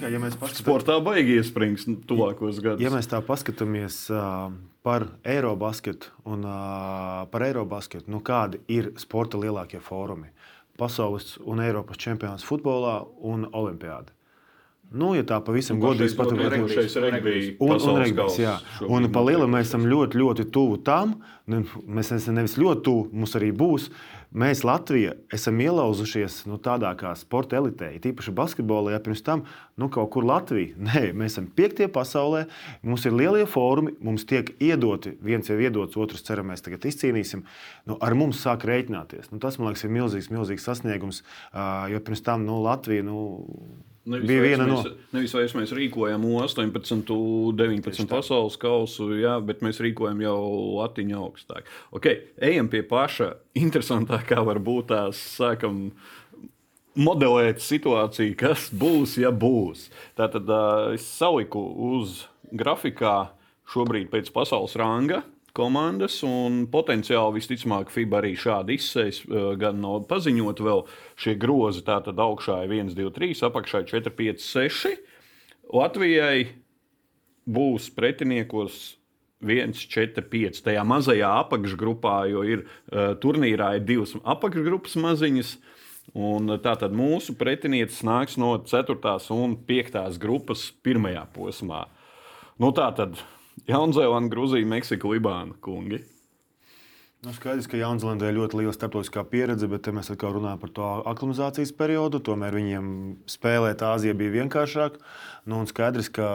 [SPEAKER 2] kā, ja
[SPEAKER 1] sportā baigi iesprings tuvākos gados.
[SPEAKER 2] Ja mēs tā paskatāmies uh, par Eirobasketu un uh, par Eirobasketu, nu, kādi ir sporta lielākie fórumi? Pasaules un Eiropas čempionāts futbolā un Olimpiāda. Nu, ja tā pavisam godīgi
[SPEAKER 1] paturēties pie regbija, un,
[SPEAKER 2] un regbijs. Un pa lielam mēs esam ļoti, ļoti tuvu tam, nu, mēs esam nevis ļoti tuvu, mums arī būs, Mēs Latvijā esam ielauzušies nu, tādā kā sporta elitē, tīpaši basketbolā, ja pirms tam nu, kaut kur Latvijā. Nē, mēs esam piektie pasaulē, mums ir lielie fórumi, mums tiek iedoti, viens jau iedots, otrs ceram, mēs tagad izcīnīsim. Nu, ar mums sāk rēķināties. Nu, tas, man liekas, ir milzīgs, milzīgs sasniegums, jo pirms tam nu, Latvija. Nu,
[SPEAKER 1] Nevis bija viena no. Nevis vairs mēs rīkojam 18, 19 pasaules kausu, jā, bet mēs rīkojam jau latiņu augstāk. Okay, ejam pie paša interesantākā, varbūt tās sākam modelēt situāciju, kas būs, ja būs. Tātad uh, es saliku uz grafikā šobrīd pēc pasaules ranga komandas, un potenciāli visticamāk FIBA arī šādi izsēs, eh, gan no paziņot vēl šie grozi. Tātad augšā ir 1, 2, 3, apakšā ir 4, 5, 6. Latvijai būs pretiniekos 1, 4, 5. Tajā mazajā apakšgrupā, jo ir uh, turnīrā ir divas apakšgrupas maziņas. Un tātad mūsu pretiniecis nāks no 4. un 5. grupas pirmajā posmā. Nu, tā tad Jaunzēlanda, Grūzija, Meksika, Libāna kungi.
[SPEAKER 2] Nu, skaidrs, ka Jaunzēlandē ir ļoti liela starptautiskā pieredze, bet mēs atkal runājam par to aklimatizācijas periodu. Tomēr viņiem spēlēt Āzijā bija vienkāršāk. Nu, skaidrs, ka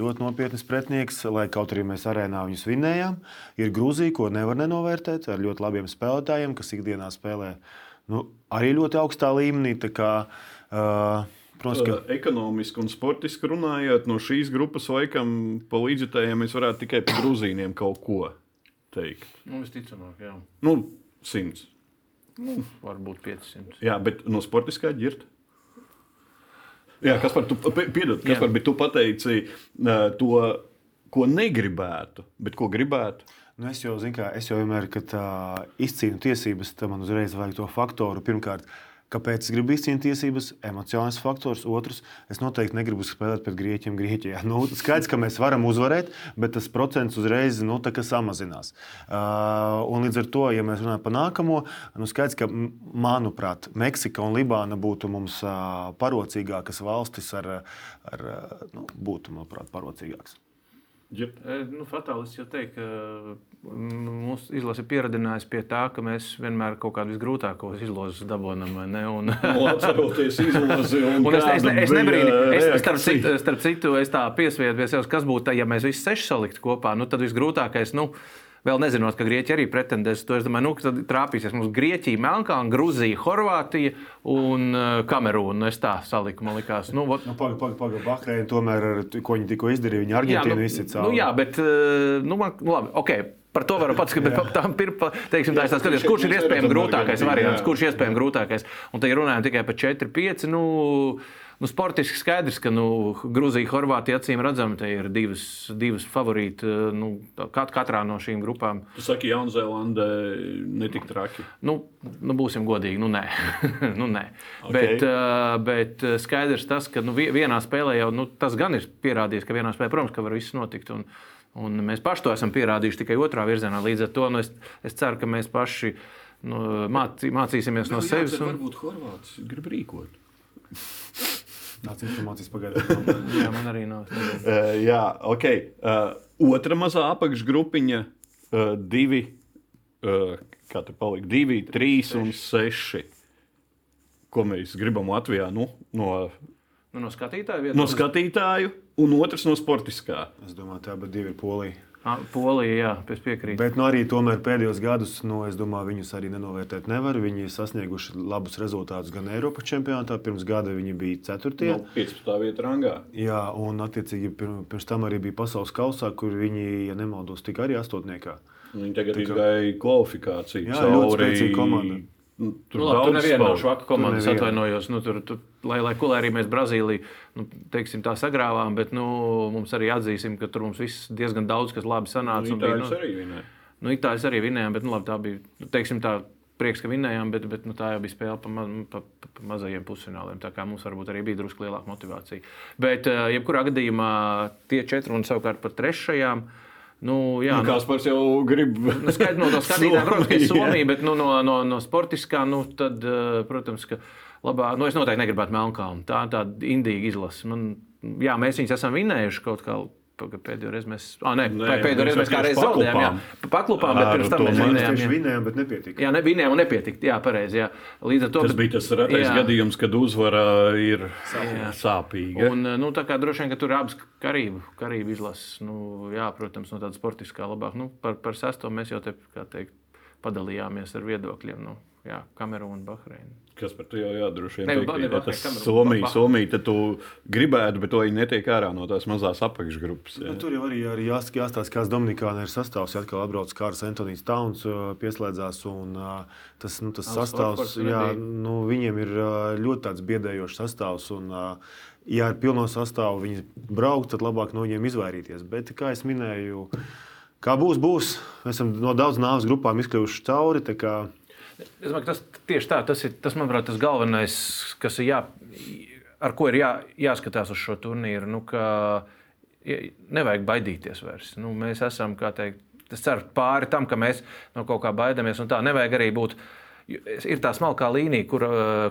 [SPEAKER 2] ļoti nopietns pretinieks, lai kaut arī mēs arēnā viņus vinējām, ir Grūzija, ko nevar nenovērtēt ar ļoti labiem spēlētājiem, kas ikdienā spēlē nu, arī ļoti augstā līmenī. Kā, uh,
[SPEAKER 1] Protams, ka... Ekonomiski un sportiski runājot, no šīs grupas laikam pa līdzjutējiem mēs varētu tikai par grūzīniem kaut ko teikt.
[SPEAKER 3] Nu, visticamāk, jā.
[SPEAKER 1] Nu, simts.
[SPEAKER 3] Nu, varbūt 500.
[SPEAKER 1] Jā, bet no sportiskā ģirta. Jā, kas par to piedod, kas par, tu pateici uh, to, ko negribētu, bet ko gribētu.
[SPEAKER 2] Nu, es jau zinu, kā es jau vienmēr, kad uh, izcīnu tiesības, tam man uzreiz vajag to faktoru. Pirmkārt, uh, Kāpēc es gribu izcīnīt tiesības? Emocionāls faktors. Otrs, es noteikti negribu spēlēt pret grieķiem Grieķijā. Nu, skaidrs, ka mēs varam uzvarēt, bet tas procents uzreiz nu, samazinās. Uh, līdz ar to, ja mēs runājam par nākamo, nu, skaidrs, ka, manuprāt, Meksika un Libāna būtu mums uh, parocīgākas valstis, ar, ar, nu, būtu, manuprāt, parocīgākas.
[SPEAKER 3] Ja. Nu, Fatālis jau teica, ka mūsu izlase ir pieradinājusi pie tā, ka mēs vienmēr kaut kādus grūtākos izlozus dabūjam. Un...
[SPEAKER 1] Nu, atceroties izlozi, un,
[SPEAKER 3] un es, es, es nebrīnu, es, starp, citu, starp citu, es tā piesvietu pie sevis, kas būtu, ja mēs visi seši saliktu kopā, nu, tad visgrūtākais. Nu, Vēl nezinot, ka Grieķija arī pretendēs, to es domāju, nu, ka trāpīsies mums Grieķija, Melnkalna, Gruzija, Horvātija un uh, Kamerūna. Es tā saliku, man likās. Nu, vot,
[SPEAKER 2] Nu, Pagaidām, pagaidām, paga, Bahreina tomēr, ko viņi tikko izdarīja, viņi Argentīnu
[SPEAKER 3] nu,
[SPEAKER 2] izsita
[SPEAKER 3] nu, jā, bet, uh, nu, man, nu, labi, ok. Par to varu pats skatīt. Tam ir, tā, es tā skatos, kurš ir iespējams grūtākais variants, kurš ir iespējams grūtākais. Un te ja runājam tikai par 4, 5. Nu, nu, sportiski skaidrs, ka nu, Grūzija, Horvātija acīm redzami, te ir divas, divas favorīti nu, kat, katrā no šīm grupām.
[SPEAKER 1] Tu saki, Jaunzēlandē netik traki.
[SPEAKER 3] Nu, nu, būsim godīgi, nu nē. nu, nē.
[SPEAKER 1] Ok.
[SPEAKER 3] Bet, uh, bet skaidrs tas, ka nu, vi- vienā spēlē jau nu, tas gan ir pierādījies, ka vienā spēlē, protams, ka var viss notikt. Un, un mēs paši to esam pierādījuši tikai otrā virzienā. Līdz ar to nu, es, es ceru, ka mēs paši nu, mācī, mācīsimies no sevis. Un,
[SPEAKER 1] Varbūt Horvāts grib rīkot.
[SPEAKER 2] Tāds informācijas pagaidām.
[SPEAKER 3] jā, man arī nav.
[SPEAKER 1] Uh, jā, ok. Uh, otra mazā apakšgrupiņa, uh, divi, uh, kā te palika, divi, trīs un seši. Ko mēs gribam Latvijā? Nu, no,
[SPEAKER 3] Nu, no skatītāja vietas.
[SPEAKER 1] no skatītāju, un otrs no sportiskā.
[SPEAKER 2] Es domāju, tā divi ir polija.
[SPEAKER 3] Polija, jā, es piekrītu.
[SPEAKER 2] Bet nu, arī tomēr pēdējos gados, nu, es domāju, viņus arī nenovērtēt nevar. Viņi ir sasnieguši labus rezultātus gan Eiropas čempionātā. Pirms gada viņi bija 4.
[SPEAKER 1] No 15. vietā rangā.
[SPEAKER 2] Jā, un attiecīgi pirms, tam arī bija pasaules kausā, kur viņi, ja nemaldos, tika arī astotniekā.
[SPEAKER 1] Viņi tagad
[SPEAKER 2] Tā kā-
[SPEAKER 1] izgāja kvalifikāciju.
[SPEAKER 2] Jā, ļoti spēcīga komanda.
[SPEAKER 1] Nu,
[SPEAKER 3] Tur, nu, labi, tur neviena
[SPEAKER 1] spēlē.
[SPEAKER 3] švaka
[SPEAKER 2] Tur neviena.
[SPEAKER 3] atvainojos. Nu, tur, tur, lai, lai ko arī mēs Brazīliju nu, teiksim, tā sagrāvām, bet nu, mums arī atzīsim, ka tur mums viss diezgan daudz kas labi sanāca.
[SPEAKER 1] Nu,
[SPEAKER 3] bija, nu,
[SPEAKER 1] arī vinēja.
[SPEAKER 3] nu, Itāļus arī vinējām, bet nu, labi, tā bija nu, teiksim, tā. Prieks, ka vinējām, bet, bet nu, tā jau bija spēle pa, ma pa, pa, pa mazajiem pusfināliem. Tā kā mums varbūt arī bija drusku lielāka motivācija. Bet, uh, jebkurā gadījumā, tie četri un savukārt par trešajām. Nu, jā,
[SPEAKER 1] Nu, Kaspars jau grib.
[SPEAKER 3] Nu, Skaidrs, no tā skatītāja, protams, ka ir
[SPEAKER 1] Somija.
[SPEAKER 3] Bet nu, no, no, no sportiskā, nu, tad, eh, protams, ka labā, nu, es noteikti negribētu Melnkalnu. Tā ir tāda indīga izlase. Man, jā, mēs viņus esam vinējuši kaut kā. Pēdējo reizi mēs, ah, nē,
[SPEAKER 1] Nē,
[SPEAKER 3] pēdējo reizi
[SPEAKER 1] mēs
[SPEAKER 3] mēs kā
[SPEAKER 1] vienkārši
[SPEAKER 3] zaudējām. Jā,
[SPEAKER 1] paklupām.
[SPEAKER 3] bet pirms tam mēs
[SPEAKER 1] mēs
[SPEAKER 3] vinējām. Jā,
[SPEAKER 2] vinējām, bet nepietika.
[SPEAKER 3] jā ne, vinējām un nepietikt. Jā, pareizi. Jā. Līdz ar to
[SPEAKER 1] Tas bija tas retais
[SPEAKER 3] Jā.
[SPEAKER 1] gadījums, kad uzvara ir
[SPEAKER 3] Jā.
[SPEAKER 1] sāpīga.
[SPEAKER 3] Un, nu, tā kā droši vien, ka tur abas karību, karību izlases. Nu, jā, protams, no tādas sportiskā labāk. Nu, par, par sesto mēs jau te, kā teikt, padalījāmies ar viedokļiem. Nu, jā, Kamerūna un Bahreina.
[SPEAKER 1] Kas par to jau jādroši vien
[SPEAKER 3] Ne,
[SPEAKER 1] piekrīt. Ja tas
[SPEAKER 3] Kamerūna,
[SPEAKER 1] Somija, Somija, tad tu gribētu, bet to viņi netiek ārā no tās mazās apakšgrupas. jā.
[SPEAKER 2] Nu, tur jau arī, arī jās, jāstāsta, kāds Dominikāna ir sastāvs. Ja atkal atbrauc Kārs Antonius Tauns, pieslēdzās. Un, tas, nu, tas
[SPEAKER 3] Als
[SPEAKER 2] sastāvs, jā, nu, viņiem ir ļoti tāds biedējošs sastāvs. Un, ja ar pilno sastāvu viņi braukt, tad labāk no viņiem izvairīties. Bet, kā jau minēju, kā būs, būs. Mēs esam no daudz nāves grupām izkļuvuši cauri.
[SPEAKER 3] Es domāju, ka tas tieši tā, tas ir, tas, manuprāt, tas galvenais, kas ir jā, ar ko ir jā, jāskatās uz šo turnīru. Nu, nevajag baidīties vairs. Nu, mēs esam, kā teikt, es ceru, pāri tam, ka mēs no kaut kā baidāmies. Tā nevajag arī būt. Ir tā smalkā līnija, kur,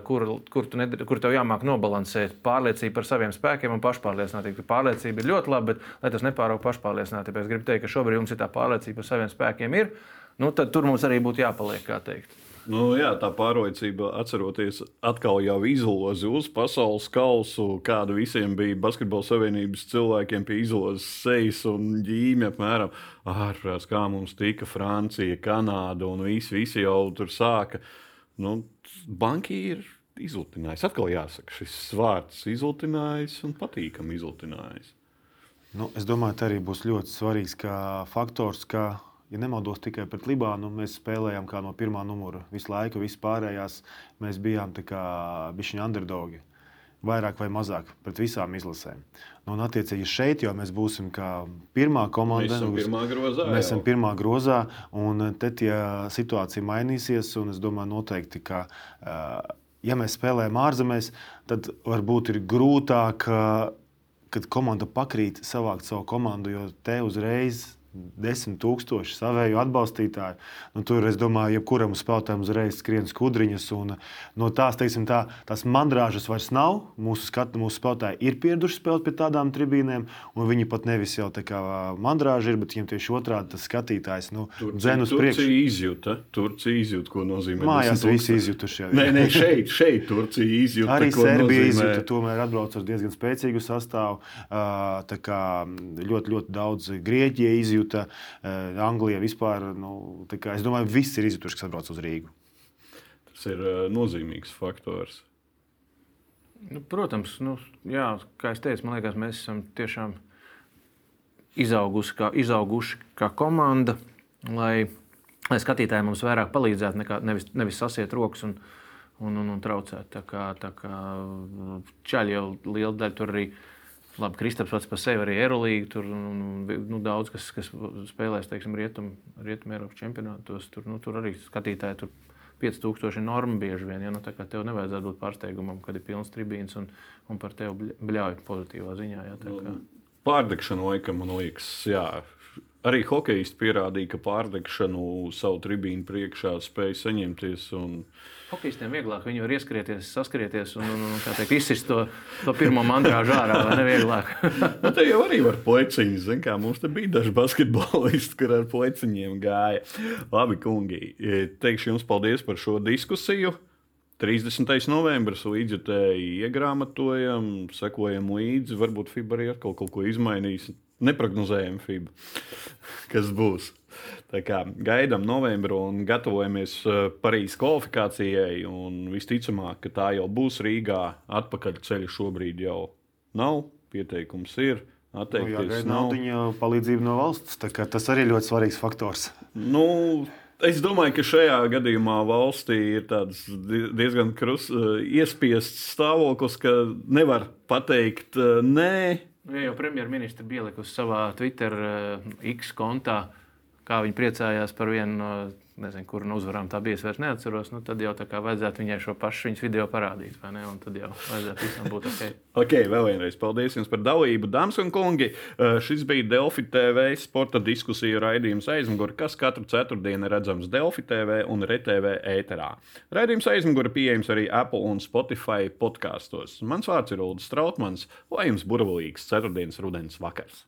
[SPEAKER 3] kur, kur, tu nedr- kur tev jāmāk nobalansēt pārliecību par saviem spēkiem un pašpārliecinātību. Pārliecība ir ļoti laba, bet lai tas nepāraug pašpārliecinātību. Es gribu teikt, ka šobrīd mums ir tā pārliecība par saviem spēkiem. Ir, nu, tad tur mums arī būtu jāpaliek, kā teikt.
[SPEAKER 1] Nu, jā, tā pārliecība, atceroties, atkal jau izlozi uz pasaules kausu, kāda visiem bija Basketbola savienības cilvēkiem pie izlozes sejas un ģīme. Apmēram, ārprāts, kā mums tika Francija, Kanāda un visi, visi jau tur sāka. Nu, banki ir izlutinājis. Atkal jāsaka, šis vārds izlutinājis un patīkami izlutinājis.
[SPEAKER 2] Nu, es domāju, ka arī būs ļoti svarīgs faktors, ka, ja nemaldos tikai pret Libānu, mēs spēlējām kā no pirmā numura. Visu laiku, vispārējās mēs bijām bijuši underdogi. Vairāk vai mazāk pret visām izlasēm. Nu, un, attiecīgi, šeit jau mēs būsim kā pirmā komanda.
[SPEAKER 1] Mēs esam pirmā grozā.
[SPEAKER 2] Mēs esam
[SPEAKER 1] jau.
[SPEAKER 2] pirmā grozā, un te tie situācija mainīsies. Es domāju, noteikti, ka, ja mēs spēlējam ārzemēs, tad varbūt ir grūtāk, kad komanda pakrīt, savākt savu komandu, jo te uzreiz. Desmit tūkstoši savēju atbalstītāju. Nu, tur, es domāju, jebkuram spēlētājam uzreiz skrien skudriņas. Un, no tās, teiksim, tā, tās mandrāžas vairs nav. Mūsu skatu, mūsu spēlētāji ir pieraduši spēlēt pie tādām tribīnēm, un viņi pat nevis jau tā kā mandrāži ir, bet viņiem tieši otrādi tas skatītājs nu, dzen uz priekšu.
[SPEAKER 1] Turcija izjūta, Turcija izjūta, ko nozīmē.
[SPEAKER 2] Mājās
[SPEAKER 1] 10
[SPEAKER 2] visi izjutuši. jau.
[SPEAKER 1] Nē, nē, šeit, šeit Turcija izjūta.
[SPEAKER 2] Arī Serbija
[SPEAKER 1] nozīmē-
[SPEAKER 2] izjūta, tomēr atbrauc ar diezgan spēcīgu sastāvu. Tā kā Ļoti, ļoti daudz Grieķija izjūta. Izjūta. Anglija vispār, nu, kā, es domāju, viss ir izjutuši, kas atbrauc uz Rīgu.
[SPEAKER 1] Tas ir nozīmīgs faktors.
[SPEAKER 3] Nu, protams, nu, jā, kā jau teicu, man liekas, mēs esam tiešām izauguši kā, izauguši kā komanda, lai, lai skatītāji mums vairāk palīdzētu, nekā, nevis, nevis sasiet rokas un, un, un, un traucēt. Tā kā, tā kā čaļi jau liela daļa tur arī. Labi, Kristaps pats par sevi arī Eirolandā. Tur nu, nu, daudz kas, kas spēlēs, teiksim, rietumu rietum Eiropas čempionātos. Tur, nu, tur arī skatītāji tur 5000 norma bieži vien. Ja? Nu, tā kā tev nevajadzētu būt pārsteigumam, kad ir pilns tribīns un, un par tevi bļauj pozitīvā ziņā. Ja? Tā kā...
[SPEAKER 1] Pārdegšana laikam, man liekas, jā. Arī hokeisti pierādīja, ka pārdegšanu savu tribīnu priekšā spēja saņemties. Un...
[SPEAKER 3] Hokejistiem vieglāk, viņi var ieskrieties, saskrieties un, un, un teikt, izsist to, to pirmo mandrāžu ārā, vai ne vieglāk?
[SPEAKER 1] nu, te jau arī var pleciņus, zin kā mums te bija daži basketbolisti, kur ar pleciņiem gāja. Labi, kungi, teikšu jums paldies par šo diskusiju. 30. novembris līdzjutēji iegrāmatojam, sekojam līdzi. Varbūt FIBA arī atkal kaut ko izmainīs. Neprognozējam FIBA, kas būs. Tā kā gaidām novembru un gatavojamies uh, Parīzes kvalifikācijai. Visticamāk, ka tā jau būs Rīgā. Atpakaļ ceļš šobrīd jau nav. Pieteikums ir. Atteikties
[SPEAKER 2] nu, nav. Viņa palīdzība no valsts. Tas arī ļoti svarīgs faktors.
[SPEAKER 1] Nu, Es domāju, ka šajā gadījumā valstī ir diezgan krus, uh, iespiests stāvoklis, ka nevar pateikt uh, nē.
[SPEAKER 3] Nu, ja jau premjerministra bija ielikusi savā Twitter X kontā, kā viņi priecājās par vienu no nezinu, kuru no uzvarām tā bija, es vairs neatceros, nu, tad jau tā kā vajadzētu viņai šo pašu viņas video parādīt, vai ne? Un tad jau vajadzētu visam būt ok.
[SPEAKER 1] ok, vēl vienreiz paldies jums par dalību, dāmas un kungi. Uh, šis bija Delfi TV sporta diskusiju raidījums aizmugurē, kas katru ceturtdienu redzams Delfi TV un RTV ēterā. Raidījums aizmugurē pieejams arī Apple un Spotify podkastos. Mans vārds ir Ulrichs Strautmans, lai jums burvīgs ceturtdienas rudens vakars!